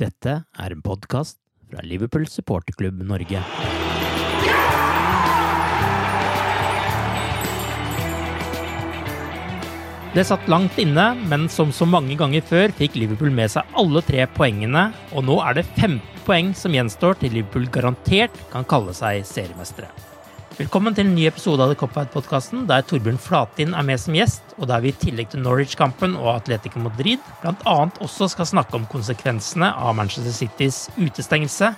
Dette er en podkast fra Liverpool supporterklubb Norge. Det satt langt inne, men som så mange ganger før fikk Liverpool med seg alle tre poengene, og nå er det 15 poeng som gjenstår til Liverpool garantert kan kalle seg seriemestere. Velkommen til en ny episode av The Copfight-podkasten, der Torbjørn Flatin er med som gjest, og der vi i tillegg til Norwich-kampen og Atletico Madrid bl.a. også skal snakke om konsekvensene av Manchester Citys utestengelse,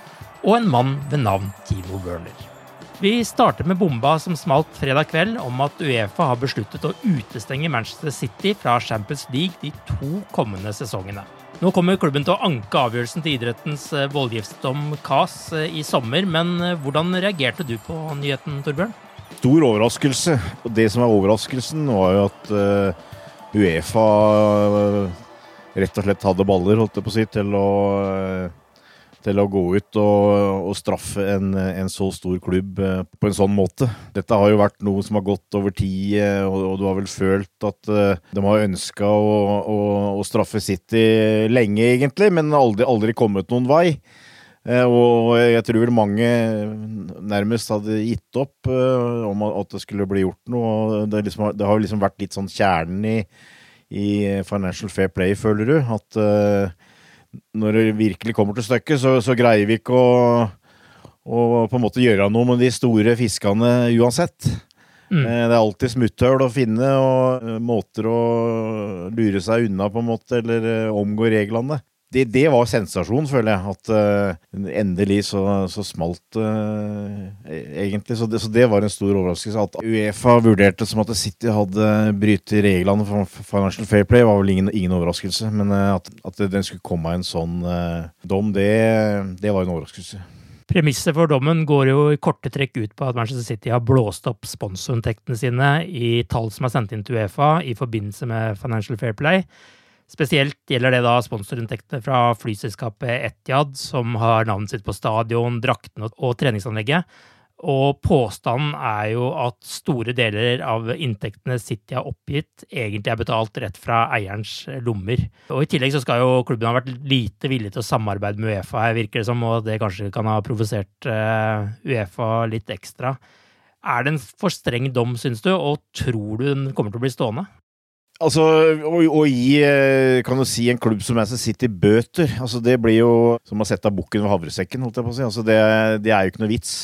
og en mann ved navn Timo Werner. Vi starter med bomba som smalt fredag kveld om at Uefa har besluttet å utestenge Manchester City fra Champions League de to kommende sesongene. Nå kommer klubben til å anke avgjørelsen til idrettens eh, voldgiftsdom CAS eh, i sommer, men eh, hvordan reagerte du på nyheten, Torbjørn? Stor overraskelse. Og det som er overraskelsen, var jo at Uefa rett og slett hadde baller, holdt jeg på å si, til å til å gå ut og, og straffe en, en, så stor klubb eh, på en sånn måte. Dette har jo vært noe som har gått over tid, eh, og, og du har vel følt at uh, de har ønska å, å, å, straffe City lenge, egentlig, men aldri, aldri kommet noen vei. Og jeg tror vel mange nærmest hadde gitt opp om at det skulle bli gjort noe. Det, liksom, det har liksom vært litt sånn kjernen i, i Financial Fair Play, føler du. At når det virkelig kommer til stykket, så, så, greier vi ikke å, å, på en måte gjøre noe med de store fiskene uansett. Mm. Eh, det er alltid smutthull å finne og eh, måter å lure seg unna, på en måte, eller eh, omgå reglene det, det, var sensasjon, føler jeg. At uh, endelig så, så smalt uh, egentlig. Så det, så det, var en stor overraskelse. At Uefa vurderte som at City hadde brytet reglene for Financial Fair Play, var vel ingen, ingen overraskelse. Men uh, at, at den skulle komme av en sånn dom, det, det var en overraskelse. Premisset for dommen går jo i korte trekk ut på at Manchester City har blåst opp sponsorinntektene sine i tall som er sendt inn til Uefa i forbindelse med Financial Fair Play. Spesielt gjelder det da sponsorinntektene fra flyselskapet Etiad, som har navnet sitt på stadion, draktene og treningsanlegget. Og påstanden er jo at store deler av inntektene City har oppgitt, egentlig er betalt rett fra eierens lommer. Og I tillegg så skal jo klubben ha vært lite villig til å samarbeide med Uefa, her, virker det som, og det kanskje kan ha provosert uh, Uefa litt ekstra. Er det en for streng dom, syns du, og tror du den kommer til å bli stående? Altså, å, å, gi eh, kan du si, en klubb som Manchester City bøter, altså det blir jo som å sette bukken ved havresekken. holdt jeg på å si. Altså det, det, er jo ikke noe vits.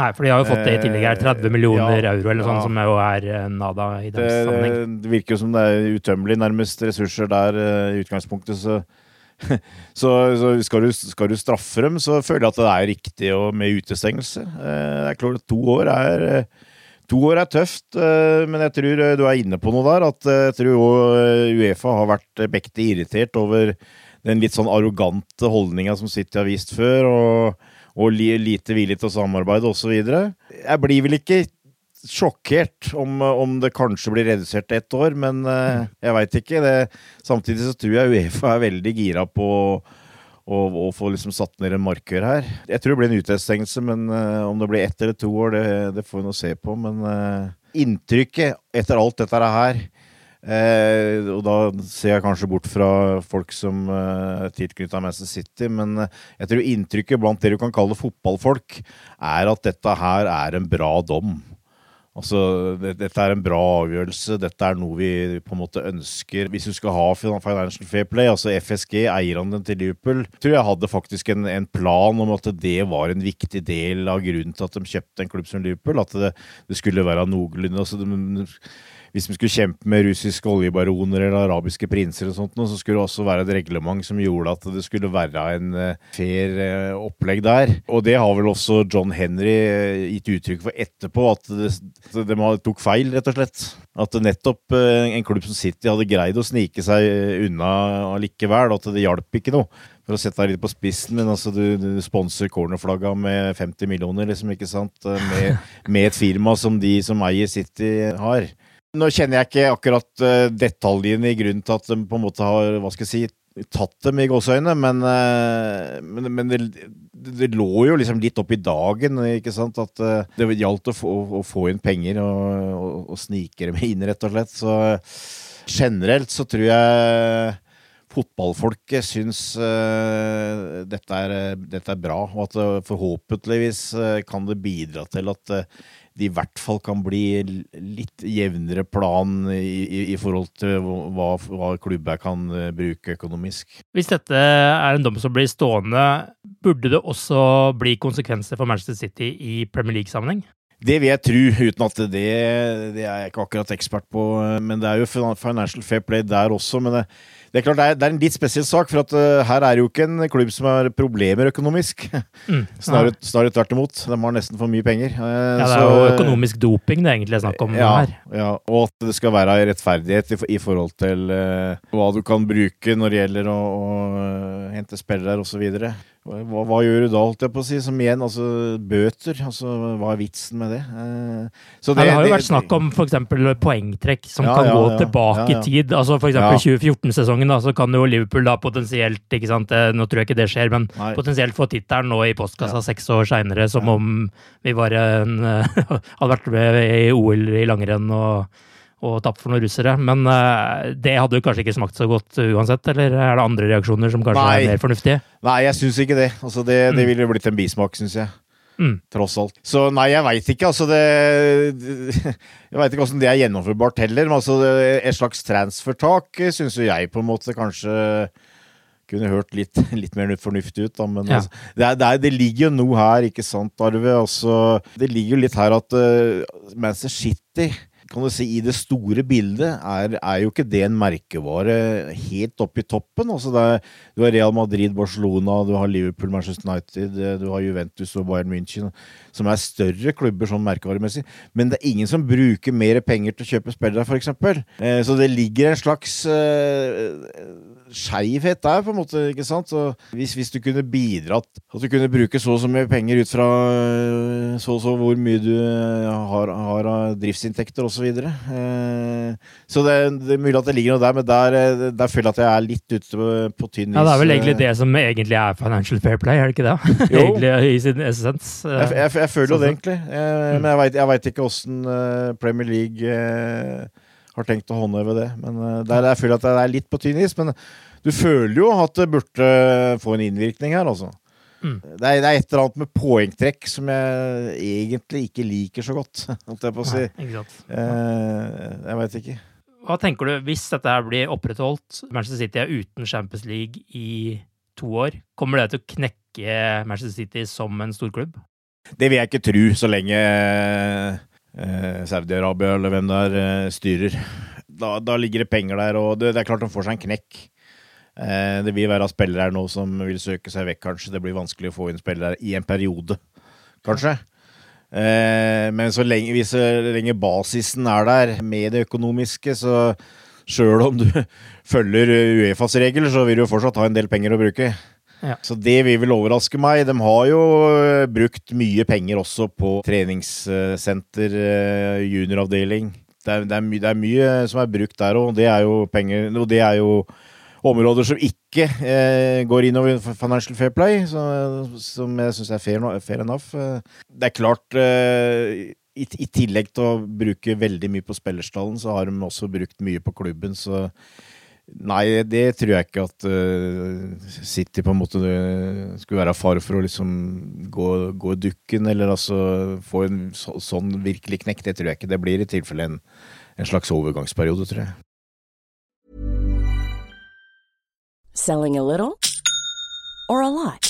Nei, for de har jo fått det i tillegg her. 30 eh, millioner ja, euro eller sånn, ja. som jo er eh, nada i den sammenheng. Det virker jo som det er utømmelig, nærmest, ressurser der i utgangspunktet. så så, så skal, du, skal, du, straffe dem, så føler jeg at det er riktig med utestengelse. Det er klart at to år er To år er tøft, eh, men jeg tror eh, du er inne på noe der. At eh, jeg tror Uefa har vært mektig irritert over den litt sånn arrogante holdninga som City har vist før, og, og lite villig til å samarbeide osv. Jeg blir vel ikke sjokkert om, om det kanskje blir redusert til ett år, men uh, jeg veit ikke. Det, samtidig så tror jeg Uefa er veldig gira på å, å få liksom satt ned en markør her. Jeg tror det blir en utestengelse, men uh, om det blir ett eller to år, det, det får vi nå se på. Men uh, inntrykket etter alt dette her Eh, og da ser jeg kanskje bort fra folk som eh, tilknytta Manchester City, men jeg tror inntrykket blant det du kan kalle fotballfolk, er at dette her er en bra dom. Altså, Dette er en bra avgjørelse, dette er noe vi på en måte ønsker. Hvis du skal ha Financial Fair Play, altså FSG, eierne til Liverpool, tror jeg hadde faktisk en, en, plan om at det var en viktig del av grunnen til at de kjøpte en klubb som Liverpool. At det, det skulle være noenlunde altså, hvis vi skulle kjempe med russiske oljebaroner eller arabiske prinser, og sånt, så skulle det også være et reglement som gjorde at det skulle være en eh, fair eh, opplegg der. Og det har vel også John Henry eh, gitt uttrykk for etterpå, at det, de tok feil, rett og slett. At nettopp en klubb som City hadde greid å snike seg unna likevel, at det hjalp ikke noe for å sette deg litt på spissen, men altså du, du sponser cornerflagga med 50 millioner, liksom, ikke sant? Med, med, et firma som de som eier City, har. Nå kjenner jeg ikke akkurat uh, detaljene i grunnen til at de på en måte har hva skal jeg si, tatt dem i gåseøynene, men, uh, men, men det, det, lå jo liksom litt opp i dagen ikke sant? at uh, det gjaldt å få, å få, inn penger og, og, og snike dem inn, rett og slett. Så generelt så tror jeg fotballfolket syns uh, dette, er, dette, er, bra, og at forhåpentligvis kan det bidra til at det i hvert fall kan bli litt jevnere plan i, i, i forhold til hva, hva klubber kan uh, bruke økonomisk. Hvis dette er en dom som blir stående, burde det også bli konsekvenser for Manchester City i Premier League-sammenheng? Det vil jeg tro, uten at det, det er jeg ikke akkurat ekspert på. Men det er jo Financial Fair Play der også. men det det er klart det er, det er, en litt spesiell sak, for at uh, her er jo ikke en klubb som har problemer økonomisk. Mm. Snarere, snarere tvert imot. De har nesten for mye penger. Uh, ja, det er så, jo økonomisk doping det er egentlig er snakk om ja, her. Ja, og at det skal være rettferdighet i, i forhold til hva du kan bruke når det gjelder å, å hente spillere osv. Hva, hva, gjør du da, holdt jeg på å si? Som igjen, altså bøter. Altså, hva er vitsen med det? Eh, det, det, har jo vært snakk om f.eks. poengtrekk som ja, kan ja, gå ja, tilbake i tid. Altså F.eks. Ja. 2014-sesongen, da, så kan jo Liverpool da potensielt ikke sant, eh, Nå tror jeg ikke det skjer, men Nei. potensielt få tittelen nå i postkassa seks år seinere, som om vi var en, hadde vært med i OL i langrenn og og tapt for noen russere. Men uh, det hadde jo kanskje ikke smakt så godt uansett, eller er det andre reaksjoner som kanskje Nei. er mer fornuftige? Nei, jeg syns ikke det. Altså, det, det mm. ville blitt en bismak, syns jeg. Mm. Tross alt. Så nei, jeg veit ikke. Altså det Jeg veit ikke åssen det er gjennomførbart heller. Men altså, et slags transfertak syns jo jeg på en måte kanskje kunne hørt litt, litt mer fornuftig ut, da. Men ja. altså, det, er, det, er, det, ligger jo noe her, ikke sant, Arve? Altså, det ligger jo litt her at uh, Manchester City kan du si, i det store bildet er, er, jo ikke det en merkevare helt oppe i toppen. Altså er, du har Real Madrid, Barcelona, du har Liverpool, Manchester United, du har Juventus og Bayern München, som er større klubber sånn merkevaremessig. Men det er ingen som bruker mer penger til å kjøpe spillere, f.eks. Eh, så det ligger en slags eh, skeivhet der, på en måte. ikke sant? Så hvis, hvis, du kunne bidratt At du kunne bruke så og så mye penger ut fra øh, så og så hvor mye du øh, har, har av driftsinntekter osv. Så, videre. eh, så det, det, er mulig at det ligger noe der, men der, der føler jeg at jeg er litt ute på, på tynn is. Ja, det er vel egentlig det som egentlig er financial fair play, er det ikke det? egentlig i sin essens. Jeg, jeg, jeg føler jo det, egentlig. Jeg, men jeg veit ikke åssen Premier League har tenkt å håndheve det. Men uh, der jeg føler at det er litt på tynn is. Men du føler jo at det burde få en innvirkning her, altså. Mm. Det, er, det, er, et eller annet med poengtrekk som jeg egentlig ikke liker så godt, holdt jeg på å si. Nei, eh, jeg veit ikke. Hva tenker du, hvis dette her blir opprettholdt, Manchester City er uten Champions League i to år, kommer det til å knekke Manchester City som en storklubb? Det vil jeg ikke tro, så lenge eh, Saudi-Arabia eller hvem det er, eh, styrer. Da, da, ligger det penger der, og det, det, er klart de får seg en knekk. Eh, det vil være spillere her nå som vil søke seg vekk, kanskje. Det blir vanskelig å få inn spillere i en periode, kanskje. Eh, men så lenge, hvis så lenge basisen er der med det økonomiske, så sjøl om du følger Uefas regler, så vil du jo fortsatt ha en del penger å bruke. Ja. Så det vil vel overraske meg. De har jo eh, brukt mye penger også på treningssenter, eh, junioravdeling. Det er, det, er my, det er mye som er brukt der òg, og det er jo penger Og det er jo områder som ikke eh, går innover Financial Fair Play, så, som jeg syns er fair, fair, enough. Det er klart eh, i, i, tillegg til å bruke veldig mye på spillerstallen, så har de også brukt mye på klubben, så Nei, det tror jeg ikke at uh, City på en måte uh, skulle være far for å liksom gå, gå dukken, eller altså få en så, sånn virkelig knekk. Det tror jeg ikke. Det blir i tilfelle en, en slags overgangsperiode, tror jeg. Selling a little or a lot?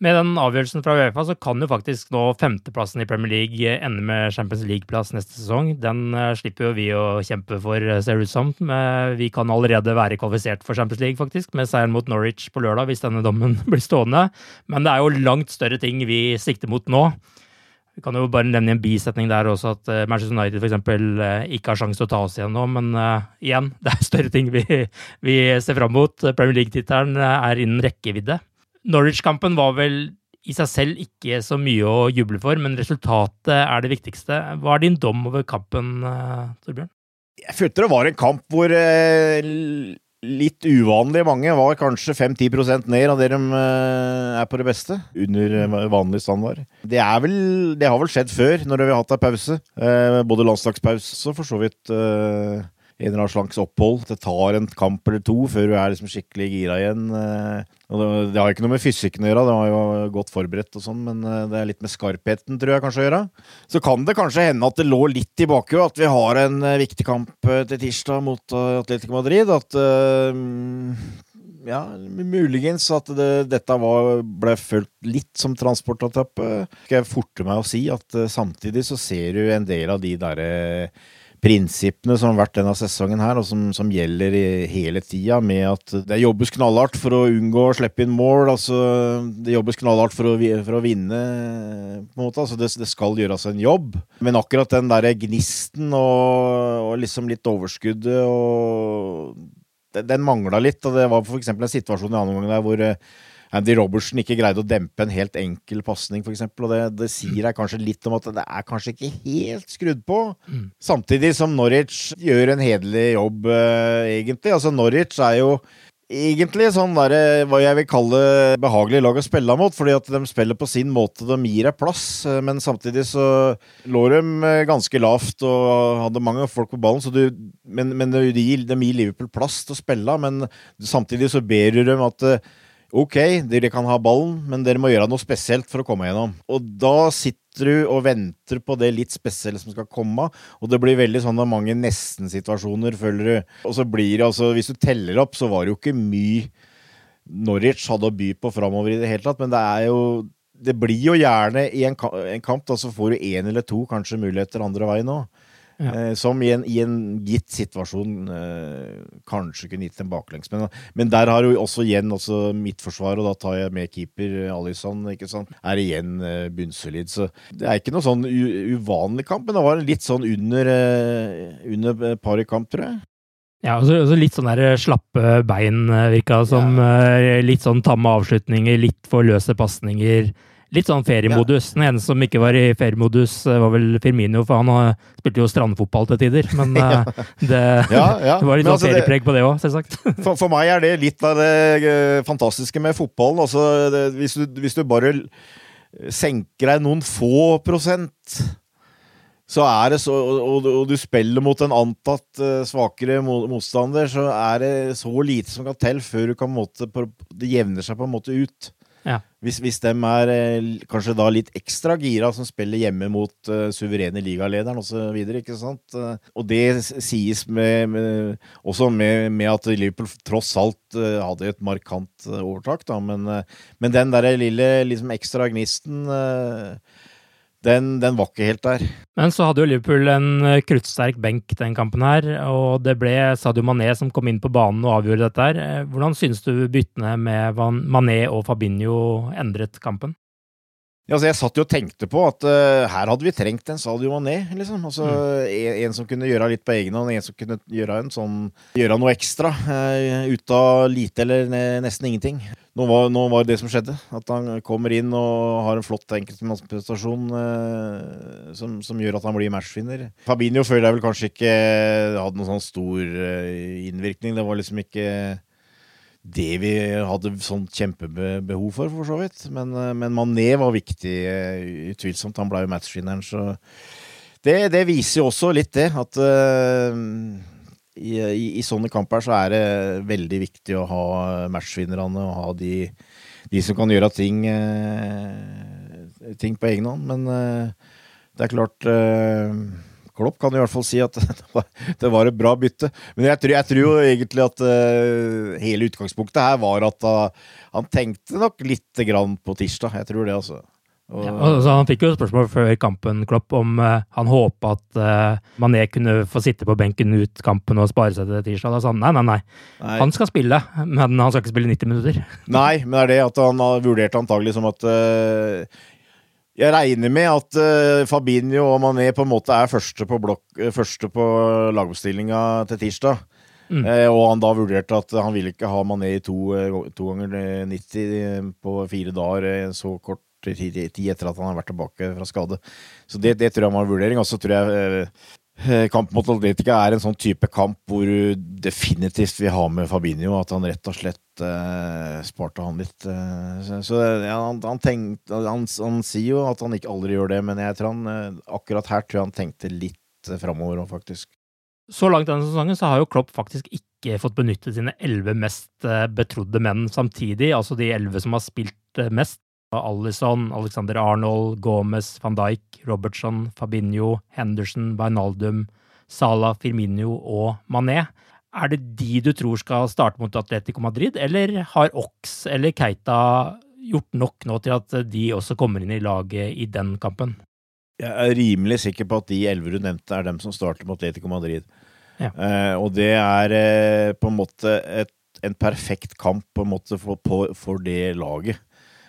Med den avgjørelsen fra Uefa så kan jo faktisk nå femteplassen i Premier League ende med Champions League-plass neste sesong. Den uh, slipper jo vi å kjempe for, ser det ut som. Vi kan allerede være kvalifisert for Champions League, faktisk, med seieren mot Norwich på lørdag, hvis denne dommen blir stående. Men det er jo langt større ting vi sikter mot nå. Vi kan jo bare nevne en bisetning der også, at Manchester United f.eks. ikke har sjanse til å ta oss igjen nå, men uh, igjen, det er større ting vi, vi ser fram mot. Premier League-tittelen er innen rekkevidde. Norwich-kampen var vel i seg selv ikke så mye å juble for, men resultatet er det viktigste. Hva er din dom over kampen, Torbjørn? Jeg følte det var en kamp hvor eh, litt uvanlig mange var kanskje 5-10 ned av det de eh, er på det beste. Under vanlig standard. Det, vel, det har vel skjedd før, når vi har hatt ei pause. Eh, både landslagspause og for så vidt eh, en eller annen slags opphold. Det tar en kamp eller to før du er liksom skikkelig gira igjen. Og det, det har ikke noe med fysikken å gjøre, det var jo godt forberedt og sånn, men det er litt med skarpheten, tror jeg kanskje å gjøre. Så kan det kanskje hende at det lå litt i bakhuet at vi har en viktig kamp til tirsdag mot Atletico Madrid. At ja, muligens at det, dette var, ble følt litt som transportetappe. Skal jeg forte meg å si at samtidig så ser du en del av de derre prinsippene som har vært denne sesongen her, og som, som gjelder hele tida, med at det jobbes knallhardt for å unngå å slippe inn mål. altså Det jobbes knallhardt for å, for å vinne, på en måte. altså det, det, skal gjøres en jobb. Men akkurat den derre gnisten og, og, liksom litt overskuddet og Den, mangla litt. og Det var f.eks. en situasjon i annen omgang der hvor Andy Robertson ikke greide å dempe en helt enkel pasning, f.eks. Og det, det sier deg kanskje litt om at det er kanskje ikke helt skrudd på. Mm. Samtidig som Norwich gjør en hederlig jobb, uh, egentlig. Altså, Norwich er jo egentlig sånn der, hva jeg vil kalle behagelig lag å spille mot, fordi at de spiller på sin måte. De gir deg plass, eh, men samtidig så lå de eh, ganske lavt og hadde mange folk på ballen. Du, men, men de, de, gir, Liverpool plass til å spille, men samtidig så ber du dem at Ok, dere kan ha ballen, men dere må gjøre noe spesielt for å komme gjennom. Og da sitter du og venter på det litt spesielle som skal komme, og det blir veldig sånn mange nesten-situasjoner, føler du. Og så blir det altså, hvis du teller opp, så var det jo ikke mye Norwich hadde å by på framover i det hele tatt, men det er jo det blir jo gjerne i en, kamp, da så får du én eller to kanskje muligheter andre veien òg. Ja. Eh, som i en, i en, gitt situasjon eh, kanskje kunne gitt en baklengs. Men, men, der har jo også igjen også midtforsvar, og da tar jeg med keeper eh, Alison, ikke sant, er igjen eh, bunnsolid. Så det er ikke noe sånn uvanlig kamp, men det var litt sånn under, eh, under par i kamp, tror jeg. Ja, også, også litt sånn der slappe bein, virka som. Ja. Litt sånn tamme avslutninger, litt for løse pasninger litt sånn feriemodus. Den eneste som ikke var i feriemodus, eh, var vel Firmino, for han eh, spilte jo strandfotball til tider. Men ja. Eh, det, ja, ja. det, var litt sånn altså, feriepreg på det òg, selvsagt. For, for, meg er det litt av det fantastiske med fotballen. Altså, det, hvis, du, hvis, du, bare senker deg noen få prosent så er det så, og, og, du spiller mot en antatt svakere motstander, så er det så lite som kan til før du kan måte, det jevner seg på en måte ut. Ja. Hvis, hvis de er eh, kanskje da litt ekstra gira som spiller hjemme mot uh, suverene ligalederen osv. ikke sant? Uh, og det sies med, med, også med, med, at Liverpool tross alt uh, hadde et markant overtak, da, men, men den der lille liksom ekstra gnisten den, den, var ikke helt der. Men så hadde jo Liverpool en eh, kruttsterk benk den kampen her, og det ble Sadio Mané som kom inn på banen og avgjorde dette her. Eh, hvordan synes du byttene med Mané og Fabinho endret kampen? Ja, altså jeg satt jo og tenkte på at uh, her hadde vi trengt en Sadio Mané. liksom. Altså, mm. en, en, som kunne gjøre litt på egen hånd, en som kunne gjøre, en sånn, gjøre noe ekstra. Uh, ut av lite eller ne, nesten ingenting. Nå var, nå var, det som skjedde. At han kommer inn og har en flott enkeltmannsprestasjon uh, som, som, gjør at han blir matchvinner. Fabinho føler jeg vel kanskje ikke hadde noen sånn stor innvirkning. Det var liksom ikke det vi hadde sånn kjempebehov for, for så vidt. Men, eh, men Mané var viktig, eh, utvilsomt. Han ble jo matchvinneren, så det, det, viser jo også litt det, at uh, i, i, i, sånne kamper så er det veldig viktig å ha matchvinnerne og ha de, de som kan gjøre ting, uh, ting på egen hånd. Men uh, det er klart Klopp kan i hvert fall si at det var, et bra bytte. Men jeg tror, jeg tror jo egentlig at uh, hele utgangspunktet her var at uh, han tenkte nok lite grann på tirsdag. Jeg tror det, altså. Og, ja, altså han fikk jo spørsmål før kampen Klopp om uh, han håpa at Mané kunne få sitte på benken ut kampen og spare seg til tirsdag. Da sa han nei, nei, nei, nei. Han skal spille, men han skal ikke spille 90 minutter. Nei, men det er det at han har vurdert antagelig som at jeg regner med at uh, Fabinho og Mané på en måte er første på, blokk, eh, første på lagoppstillinga til tirsdag. Mm. Uh, og han da vurderte at han ville ikke ha Mané i to, to ganger 90 på fire dager, så kort tid, etter at han har vært tilbake fra skade. Så det, det tror jeg var en vurdering. Og så tror jeg uh, kamp mot Atletica er en sånn type kamp hvor du definitivt vil ha med Fabinho. At han rett og slett eh, sparte han litt. Uh, så, så ja, han, han, tenkte, han, han, sier jo at han ikke aldri gjør det, men jeg tror han, uh, akkurat her tror jeg han tenkte litt eh, framover òg, faktisk. Så langt denne sesongen så har jo Klopp faktisk ikke fått benyttet sine elleve mest betrodde menn samtidig. Altså de elleve som har spilt mest. Alison, Alexander Arnold, Gomez, van Dijk, Robertson, Fabinho, Henderson, Wijnaldum, Salah, Firmino og Mané. Er det de du tror skal starte mot Atletico Madrid, eller har Ox eller Keita gjort nok nå til at de også kommer inn i laget i den kampen? Jeg er rimelig sikker på at de elleve du nevnte, er dem som starter mot Atletico Madrid. Ja. Eh, og det er eh, på en måte et, en perfekt kamp på en måte for, på, for det laget.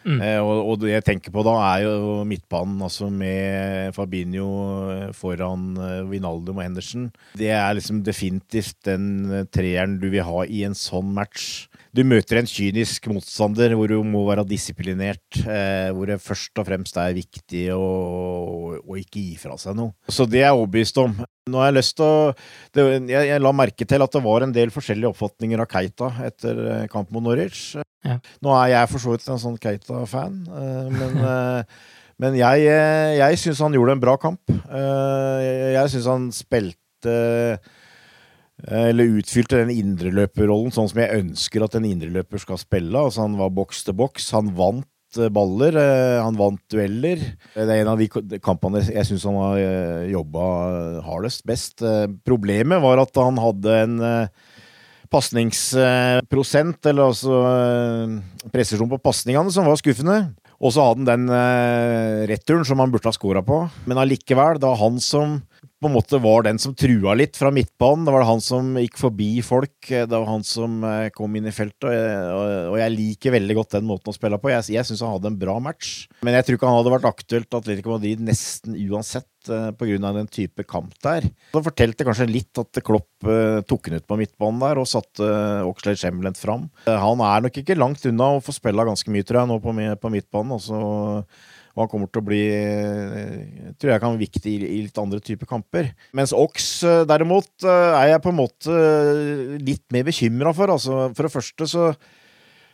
Mm. Eh, og, og det jeg tenker på da, er jo midtbanen, altså med Fabinho eh, foran eh, Vinaldum og Henderson. Det er liksom definitivt den eh, treeren du vil ha i en sånn match. Du møter en kynisk motstander hvor du må være disiplinert, eh, hvor det først og fremst er viktig å, å ikke gi fra seg noe. Så det er jeg overbevist om. Nå har jeg lyst til å det, jeg, jeg la merke til at det var en del forskjellige oppfatninger av Keita etter kamp kampen mot Norwich. Ja. Nå er jeg for så vidt en sånn Keita-fan, eh, men, eh, men jeg, eh, jeg syns han gjorde en bra kamp. Eh, Jeg, syns han spilte eh, eller utfylte den indreløperrollen sånn som jeg ønsker at en indreløper skal spille. Altså Han var boks til boks. Han vant eh, baller. eh, Han vant dueller. Det er en av de kampene jeg syns han har eh, jobba hardest, best. Eh, Problemet var at han hadde en eh, pasningsprosent, eller altså eh, presisjon på pasningene, som var skuffende. Og så hadde han den eh, returen som han burde ha scora på. Men allikevel, det var han som på en måte var den som trua litt fra midtbanen. Det var han som gikk forbi folk. Det var han som eh, kom inn i feltet. Og jeg, liker veldig godt den måten å spille på. Jeg, jeg syns han hadde en bra match. Men jeg tror ikke han hadde vært aktuelt Atletico Madrid nesten uansett, pga. grunn av den type kamp der. Det fortalte kanskje litt at Klopp eh, tok han ut på midtbanen der og satte Oxlade Chamberlain fram. Eh, han er nok ikke langt unna å få spille ganske mye, tror jeg, nå på midtbanen. Altså, og han kommer til å bli eh, tror jeg kan være viktig i, litt andre typer kamper. Mens Ox eh, derimot eh, er jeg på en måte litt mer bekymra for. Altså, for det første så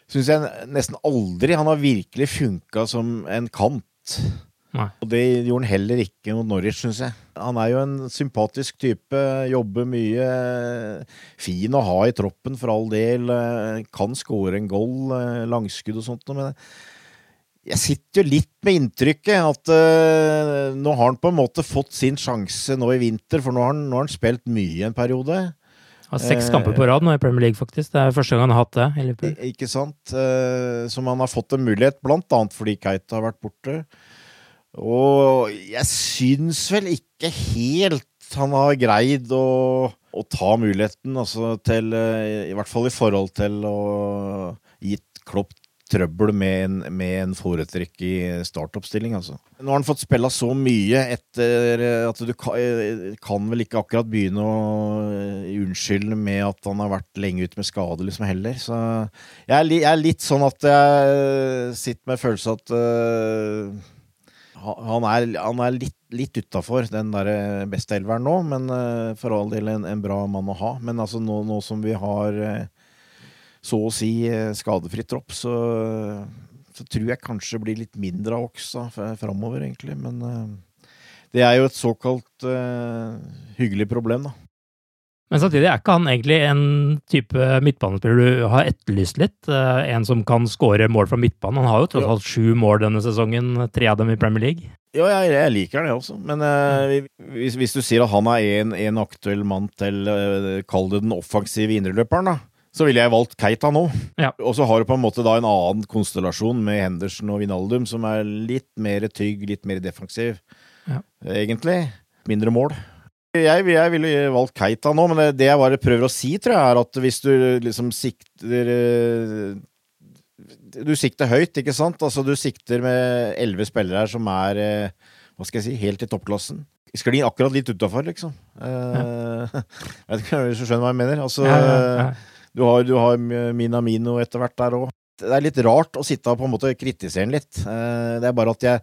syns jeg nesten aldri han har virkelig funka som en kant. Nei. Og det gjorde han heller ikke mot Norwich, syns jeg. Han er jo en sympatisk type, jobber mye. Fin å ha i troppen for all del. Kan skåre en goal, langskudd og sånt. Men jeg sitter jo litt med inntrykket at uh, nå har han på en måte fått sin sjanse nå i vinter, for nå har han, nå har han spilt mye en periode. Har seks uh, kamper på rad nå i Premier League, faktisk. Det er første gang han har hatt det. i Ikke sant? Uh, Som han har fått en mulighet, blant annet fordi Keita har vært borte. Og jeg syns vel ikke helt han har greid å, å ta muligheten, altså til eh, I hvert fall i forhold til å gitt Klopp trøbbel med en, med en foretrekk i startoppstilling, altså. Nå har han fått spilla så mye etter at du kan, kan vel ikke akkurat begynne å eh, unnskylde med at han har vært lenge ute med skade, liksom, heller. Så jeg er, jeg er litt sånn at jeg sitter med følelse at uh, han er, han er litt, litt utafor den der beste elveren nå, men uh, for all del en, en bra mann å ha. Men altså nå, nå som vi har eh, så å si eh, skadefri tropp, så, så tror jeg kanskje det blir litt mindre av Oksa framover, egentlig. Men eh, det er jo et såkalt uh, hyggelig problem, da. Men samtidig er ikke han egentlig en type midtbanespiller du har etterlyst litt. En som kan skåre mål fra midtbanen. Han har jo tross alt sju mål denne sesongen, tre av dem i Premier League. Ja, jeg, jeg liker det også, men eh, hvis, hvis du sier at han er en, en aktuell mann til uh, Kall det den offensive indreløperen, da. Så ville jeg valgt Keita nå. Ja. Og så har du på en måte da en annen konstellasjon med Henderson og Vinaldum, som er litt mer trygg, litt mer defensiv, Ja. egentlig. Mindre mål. Jeg, jeg ville valgt Keita nå, men det, jeg bare prøver å si, tror jeg, er at hvis du liksom sikter eh, Du sikter høyt, ikke sant? Altså, du sikter med elleve spillere her som er eh, hva skal jeg si, helt i toppklassen. Sklir akkurat litt utafor, liksom. Ja. jeg vet ikke hvis du skjønner hva jeg mener. Altså, ja, ja. Du har, du har Minamino etter hvert der òg. Det er litt rart å sitte og på en måte kritisere den litt. Eh, Det er bare at jeg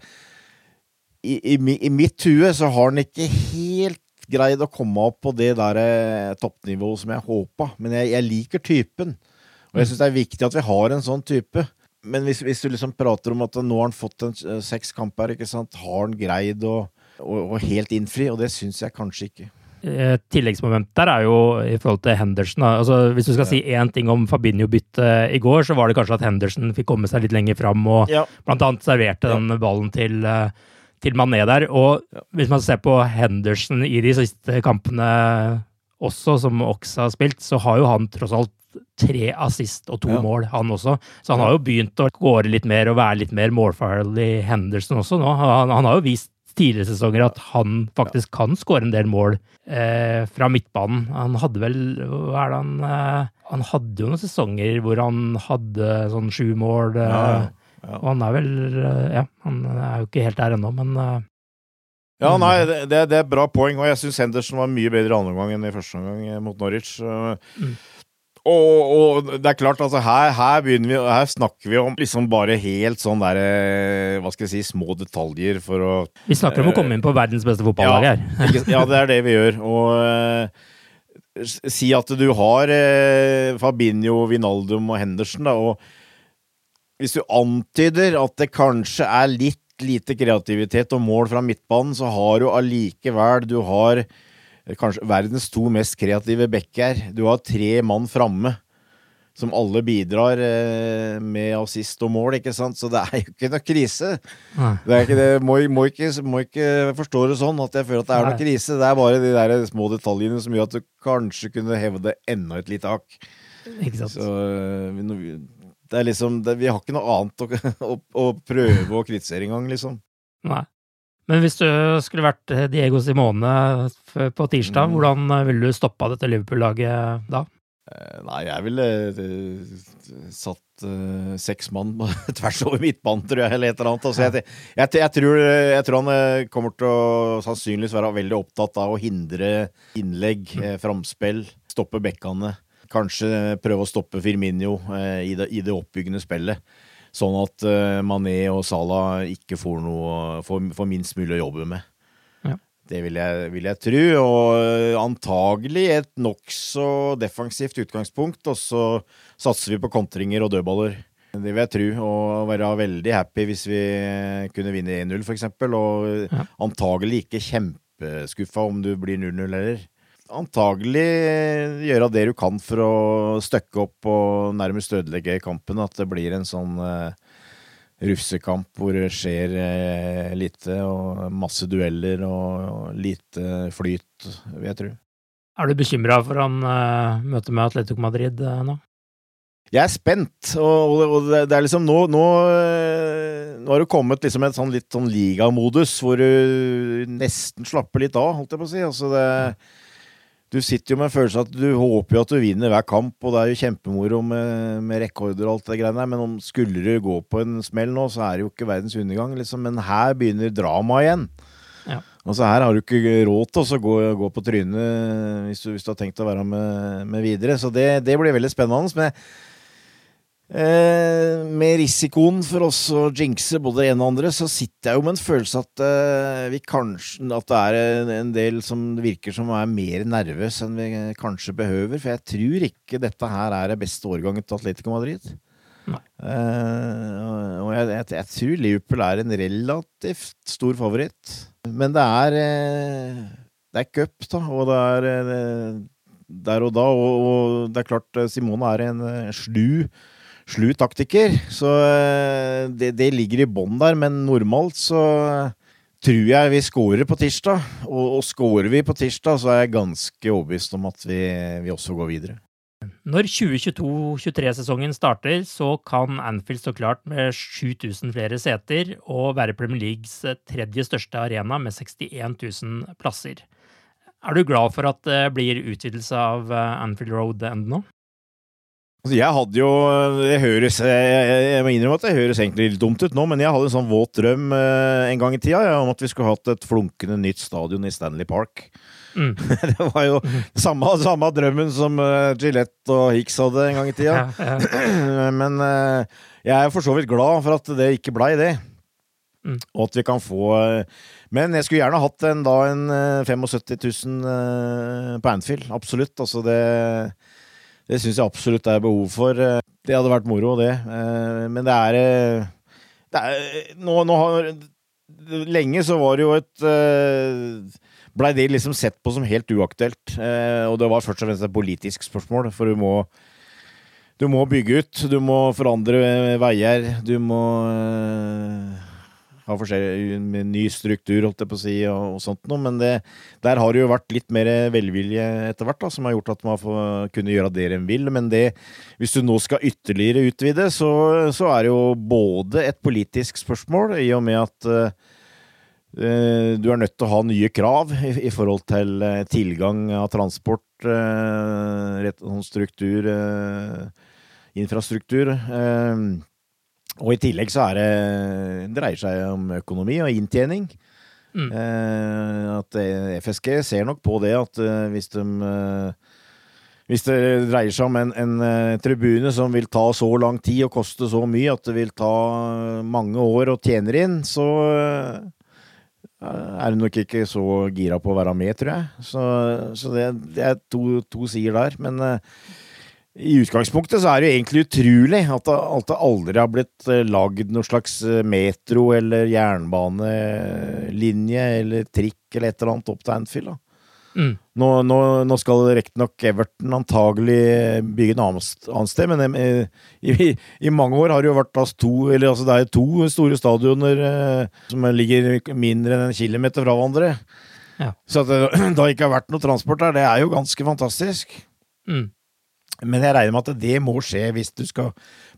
i, i, I mitt hue så har den ikke helt greid å komme opp på det der eh, toppnivået som jeg håpa. Men jeg, jeg liker typen. Og jeg syns det er viktig at vi har en sånn type. Men hvis, hvis du liksom prater om at nå har han fått en, eh, seks kamper, ikke sant? har han greid å, å, å helt innfri? Og det syns jeg kanskje ikke. Eh, Tilleggsmoment der er jo i forhold til Henderson. Altså, hvis du skal si én ting om Fabinho-byttet i går, så var det kanskje at Henderson fikk komme seg litt lenger fram og Ja. blant annet serverte den ballen til, eh, til Mané der. Og hvis man ser på Henderson i de siste kampene også, som Ox har spilt, så har jo han tross alt tre assist og to Ja. mål, han også. Så han har jo begynt å gåre litt mer og være litt mer målfarlig Henderson også nå. Han, han har jo vist tidligere sesonger at han faktisk kan skåre en del mål eh, fra midtbanen. Han hadde vel Hva er det han eh, Han hadde jo noen sesonger hvor han hadde sånn sju mål. Eh, Ja, ja. Og han er vel eh, Ja, han er jo ikke helt der ennå, men eh, Ja, nei, det, det er bra poeng, og jeg syns Henderson var mye bedre i andre omgang enn i første omgang eh, mot Norwich. Mm. Og, og det er klart, altså her, her vi Her snakker vi om liksom bare helt sånn der eh, Hva skal jeg si Små detaljer for å vi snakker om å komme inn på verdens beste fotballag her. ja, det er det vi gjør. Og eh, si at du har eh, Fabinho, Vinaldum og Henderson, da, og hvis du antyder at det kanskje er litt lite kreativitet og mål fra midtbanen, så har du allikevel Du har eh, kanskje verdens to mest kreative backer. Du har tre mann framme. Som alle bidrar eh, med assist og mål, ikke sant? Så det er jo ikke noe krise. Det ikke det, må, må, ikke, må ikke forstå det sånn at jeg føler at det er noe krise. Det er bare de der små detaljene som gjør at du kanskje kunne hevde enda et lite hakk. Så vi- det er liksom det, Vi har ikke noe annet å, å, å prøve å kritisere engang, liksom. Nei. Men hvis du skulle vært eh, Diego Simone på tirsdag, Mm. hvordan eh, ville du stoppa dette Liverpool-laget da? Eh, Nei, jeg ville satt uh, seks mann tvers over midtbanen, tror jeg, eller et eller annet. Altså, jeg, jeg, jeg, tror, jeg tror han kommer til å sannsynligvis være veldig opptatt av å hindre innlegg, mm. framspill, stoppe bekkene. Kanskje prøve å stoppe Firminio eh, i, det, i det oppbyggende spillet. Sånn at eh, Mané og Salah ikke får, noe, får, får minst mulig å jobbe med. Ja. Det vil jeg, vil jeg tro, og eh, antagelig et nokså defensivt utgangspunkt, og så satser vi på kontringer og dødballer. Det vil jeg tro, og være veldig happy hvis vi kunne vinne 1-0 for eksempel, og Ja. antagelig ikke kjempeskuffa om du blir 0-0 heller. Antagelig gjøre det du kan for å støkke opp og nærmest ødelegge kampen, at det blir en sånn uh, rufsekamp hvor det skjer uh, lite, og masse dueller og, og lite flyt, vil jeg tro. Er du bekymra for han uh, møtet med Atletico Madrid nå? Jeg er spent, og, og, og det, det er liksom nå Nå, nå har det kommet liksom et sånn litt sånn ligamodus hvor du nesten slapper litt av, holdt jeg på å si. Altså det, du sitter jo med en følelse at du håper jo at du vinner hver kamp, og det er jo kjempemoro med, med rekorder og alt det greiene der, men om skulle du gå på en smell nå, så er det jo ikke verdens undergang, liksom. Men her begynner dramaet igjen. Ja. Altså Her har du ikke råd til å gå, gå på trynet hvis du, hvis du har tenkt å være med, med videre. Så det, det blir veldig spennende. Men eh, med risikoen for oss å jinxe både det ene og andre, så sitter jeg jo med en følelse at eh, vi kanskje At det er en, del som virker som er mer nervøs enn vi kanskje behøver. For jeg tror ikke dette her er det beste årgangen til Atletico Madrid. Eh, og jeg, jeg, jeg tror Liverpool er en relativt stor favoritt. Men det er eh, Det er cup, da, og det er eh, der og da. Og, og det er klart, eh, Simone er en eh, slu slu taktiker, så eh, det, det ligger i bånn der. Men normalt så tror jeg vi scorer på tirsdag, og, og scorer vi på tirsdag, så er jeg ganske overbevist om at vi, vi også går videre. Når 2022-23-sesongen starter, så kan Anfield stå klart med 7000 flere seter og være Premier Leagues tredje største arena med 61 000 plasser. Er du glad for at det blir utvidelse av eh, Anfield Road End nå? Altså, jeg hadde jo jeg, høres jeg, jeg, må innrømme at det høres egentlig litt dumt ut nå, men jeg hadde en sånn våt drøm eh, en gang i tida ja, om at vi skulle hatt et flunkende nytt stadion i Stanley Park. Mm. det var jo samme, samme drømmen som uh, Gillette og Hicks hadde en gang i tida. Ja, ja. Men eh, jeg er for så vidt glad for at det ikke blei det. Mm. Og at vi kan få eh, Men jeg skulle gjerne hatt en, da en eh, 75 000 eh, på Anfield. Absolutt. Altså det det syns jeg absolutt det er behov for. Eh, Det hadde vært moro, det. Eh, Men det er, eh, det er nå, nå har Lenge så var det jo et Blei det liksom sett på som helt uaktuelt. Og det var først og fremst et politisk spørsmål, for du må du må bygge ut, du må forandre veier, du må eh, ha forskjellig med ny struktur, holdt jeg på å si, og, og sånt noe. Men det, der har det jo vært litt mer velvilje etter hvert, som har gjort at man får kunne gjøre det en vil. Men det, hvis du nå skal ytterligere utvide, så, så er det jo både et politisk spørsmål, i og med at eh, du er nødt til å ha nye krav i, i forhold til uh, tilgang av transport, uh, rett, sånn struktur, infrastruktur. Eh, og i tillegg så er det, dreier seg om økonomi og inntjening. Mm. Eh, at eh, FSG ser nok på det at eh, hvis de eh, hvis det dreier seg om en, en eh, tribune som vil ta så lang tid og koste så mye at det vil ta mange år å tjene inn, så eh, er hun nok ikke så gira på å være med, tror jeg. Så, så det, det er to, to sider der. Men i utgangspunktet så er det jo egentlig utrolig at det, aldri har blitt eh, lagd noe slags eh, metro eller jernbanelinje eller trikk eller et eller annet opp til Anfield. Mm. Nå, nå, nå skal riktignok Everton antagelig bygge en annet sted, men i, i, i mange år har det jo vært altså, to eller altså det er to store stadioner eh, som ligger mindre enn en kilometer fra hverandre. Ja. Så at det da ikke har vært noe transport der, det er jo ganske fantastisk. Mm. Men jeg regner med at det må skje hvis du skal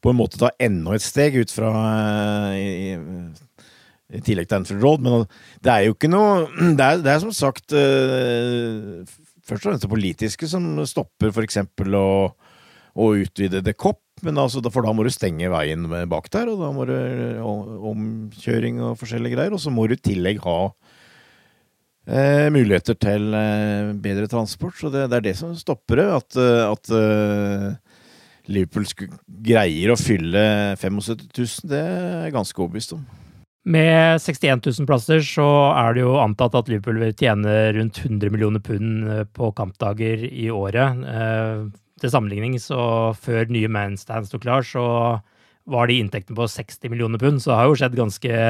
på en måte ta enda et steg ut fra i, i, i tillegg til Anfield Road. Men det er jo ikke noe Det er, det er som sagt uh, først og fremst det politiske som stopper f.eks. å, å utvide The Cop. Men altså, for da må du stenge veien bak der, og da må du og- omkjøring og forskjellige greier. Og så må du i tillegg ha eh, muligheter til eh, bedre transport. Så det, det er det som stopper det. At, eh, at uh, Liverpool greier å fylle 75 000, det er jeg ganske overbevist om. Med 61 000 plasser så er det jo antatt at Liverpool vil tjene rundt 100 millioner pund eh, på kampdager i året. Eh, Til sammenligning, så før nye Manstands sto klar, så var de inntektene på 60 millioner pund, så det har jo skjedd ganske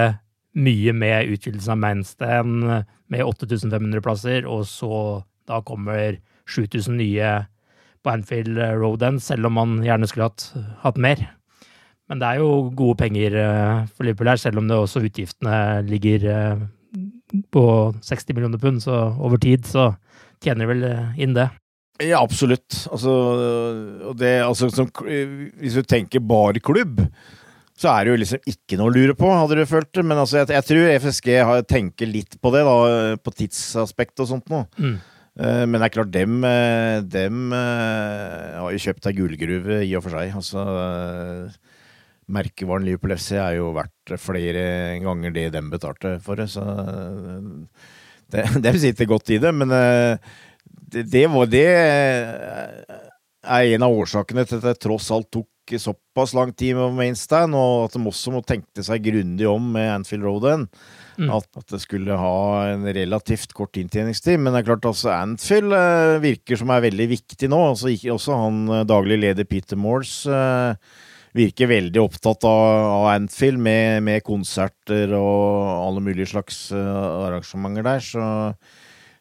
mye med utvidelsen av Manstand med 8500 plasser, og så da kommer 7000 nye på Anfield Road End, selv om man gjerne skulle hatt, hatt mer. Men det er jo gode penger eh, for Liverpool her, selv om det også utgiftene ligger eh, på 60 millioner pund, så over tid så tjener de vel eh, inn det. Ja, absolutt. Altså, det, altså som, hvis du tenker bare klubb, så er det jo liksom ikke noe å lure på, hadde du følt det. Men altså, jeg, jeg tror FSG har, tenker litt på det, da, på tidsaspekt og sånt noe. Mm. Eh, Men det er klart, dem, eh, dem eh, har jo kjøpt ei gullgruve i og for seg. Altså, merkevaren Liverpool FC er jo verdt flere ganger det dem betalte for det, så det, dem sitter godt i det. Men det, det var det er en av årsakene til at det tross alt tok såpass lang tid med Mainstand, og at de også må tenke seg grundig om med Anfield Roaden. Mm. At, at det skulle ha en relativt kort inntjeningstid. Men det er klart altså Anfield eh, virker som er veldig viktig nå. Altså, ikke, også han eh, daglig leder Peter Morse eh, virker veldig opptatt av, av Anfield med, med konserter og alle mulige slags eh, arrangementer der. Så,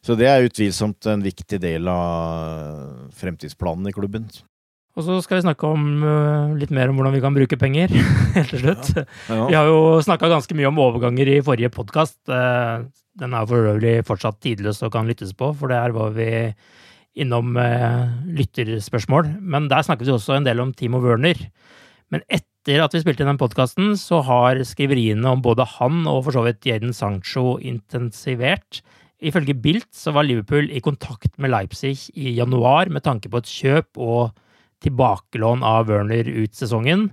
så det er utvilsomt en viktig del av fremtidsplanen i klubben. Og så skal vi snakke om uh, litt mer om hvordan vi kan bruke penger, helt til slutt. Ja. Vi har jo snakka ganske mye om overganger i forrige podkast. Den er for øvrig fortsatt tidløs og kan lyttes på, for der var vi innom uh, lytterspørsmål. Men der snakket vi også en del om Timo Werner. Men etter at vi spilte inn den podkasten, så har skriveriene om både han og for så vidt Jaden Sancho intensivert. Ifølge Bilt så var Liverpool i kontakt med Leipzig i januar med tanke på et kjøp og tilbakelån av Werner ut sesongen.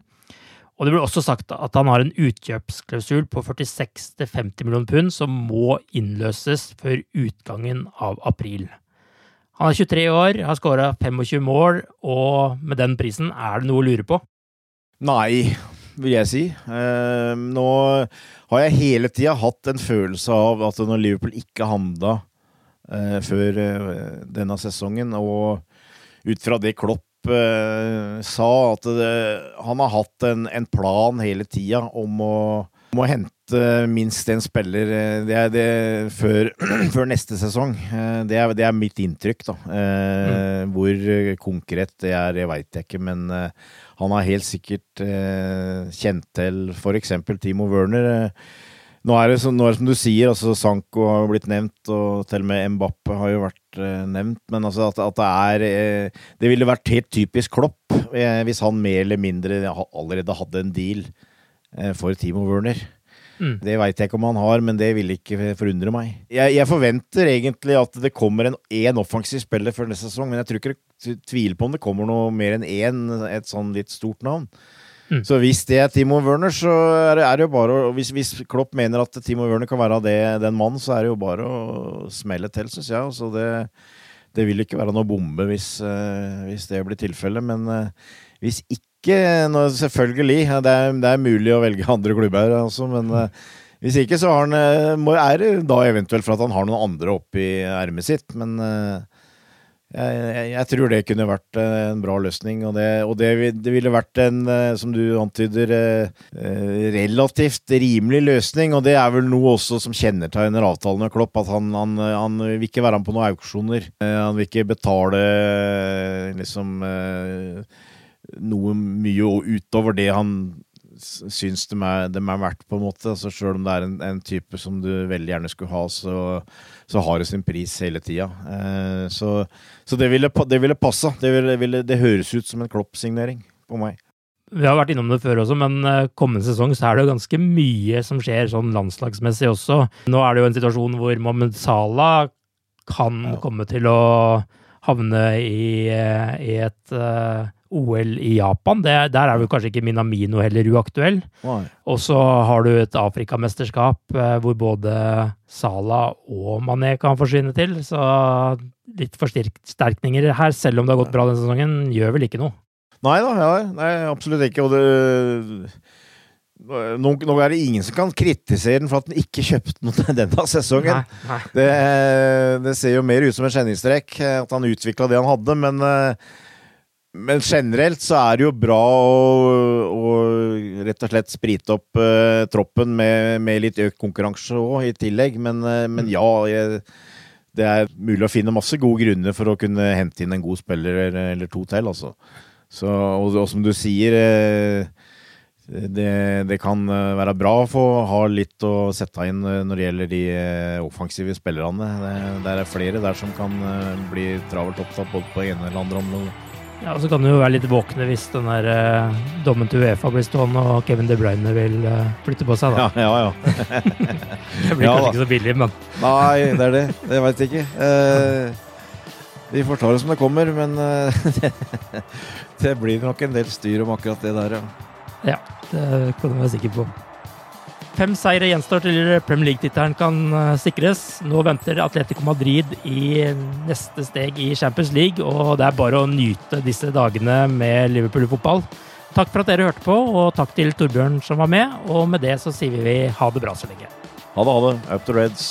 Og det ble også sagt at han har en utkjøpsklausul på 46-50 millioner pund som må innløses før utgangen av april. Han er 23 år, har skåra 25 mål, og med den prisen er det noe å lure på. Nei, vil jeg si. Eh, nå har jeg hele tida hatt en følelse av at når Liverpool ikke handla eh, før eh, denne sesongen, og ut fra det Klopp sa, at det, han har hatt en, en plan hele tida om å, om å hente minst en spiller eh, det er det, før, før neste sesong. Eh, Det er, det er mitt inntrykk, da. Eh, Hvor konkret det er, det veit jeg ikke, men eh, han har helt sikkert eh, kjent til f.eks. Timo Werner. Nå er, det som, nå er det som du sier, altså Sanko har jo blitt nevnt, og til og med Mbappe har jo vært eh, nevnt. Men altså at, at det er eh, Det ville vært helt typisk Klopp eh, hvis han mer eller mindre allerede hadde en deal eh, for Timo Werner. Mm. Det veit jeg ikke om han har, men det vil ikke forundre meg. Jeg, jeg forventer egentlig at det kommer en én offensiv spiller før neste sesong, men jeg tror ikke det tviler på om det kommer noe mer enn én, et sånn litt stort navn. Mm. Så hvis det er Timo Werner, så er det, er det jo bare å hvis, hvis Klopp mener at Timo Werner kan være det, den mannen, så er det jo bare å smelle til, syns jeg. Så det, det vil ikke være noe bombe hvis, eh, hvis det blir tilfellet. Men eh, hvis ikke nå, Selvfølgelig, det er, det er mulig å velge andre klubber, altså, men eh, hvis ikke, så har han, er det da eventuelt for at han har noen andre oppi ermet sitt. Men jeg, jeg, tror det kunne vært en bra løsning. Og det, og det, det ville vært en, eh, som du antyder, eh, eh, relativt rimelig løsning. Og det er vel noe også som kjennetegner avtalen med Klopp. At han, han, han vil ikke være med på noen auksjoner. Han vil ikke betale liksom noe mye utover det han syns de er, de er verdt, på en måte. Altså, selv om det er en, en type som du veldig gjerne skulle ha, så, så har det sin pris hele tida. Eh, så så det, ville, det ville passa. Det, ville, det høres ut som en Klopp-signering på meg. Vi har vært innom det før også, men eh, kommende sesong så er det jo ganske mye som skjer sånn landslagsmessig også. Nå er det jo en situasjon hvor Mohammed Salah kan komme til å havne i, eh, i et eh, OL i Japan. Det, der er jo kanskje ikke Minamino heller uaktuell. Og så har du et Afrikamesterskap eh, hvor både Salah og Mané kan forsvinne til. Så litt forsterkninger her, selv om det har gått bra denne sesongen, gjør vel ikke noe. Nei da, ja, nei, absolutt ikke. Og det nå, nå er det ingen som kan kritisere den for at den ikke kjøpte noe denne sesongen. Nei, nei. Det, det ser jo mer ut som en kjenningstrekk at han utvikla det han hadde, men, eh, men generelt så er det jo bra å, å rett og slett sprite opp uh, troppen med, med litt økt konkurranse òg, i tillegg. Men, uh, men ja, jeg, det er mulig å finne masse gode grunner for å kunne hente inn en god spiller eller, eller to til, altså. Så, og, og som du sier uh, det, det kan være bra å få ha litt å sette inn når det gjelder de offensive spillerne. Det, der er flere der som kan bli travelt opptatt både på ene eller andre området. Ja, og så kan du jo være litt våkne hvis den der eh, dommen til Uefa blir stående og Kevin De Bruyne vil eh, flytte på seg, da. Ja, ja, ja. det blir Ja, kanskje da. ikke så billig, men Nei, det er det. Det veit jeg ikke. Eh, vi får ta det som det kommer, men eh, det, det blir nok en del styr om akkurat det der, ja. ja, det kan du være sikker på. Fem seire gjenstår til Premier League-tittelen kan eh, sikres. Nå venter Atletico Madrid i neste steg i Champions League, og det er bare å nyte disse dagene med Liverpool-fotball. Takk for at dere hørte på, og takk til Torbjørn som var med. Og med det så sier vi ha det bra så lenge. Ha det, ha det. Up to Reds.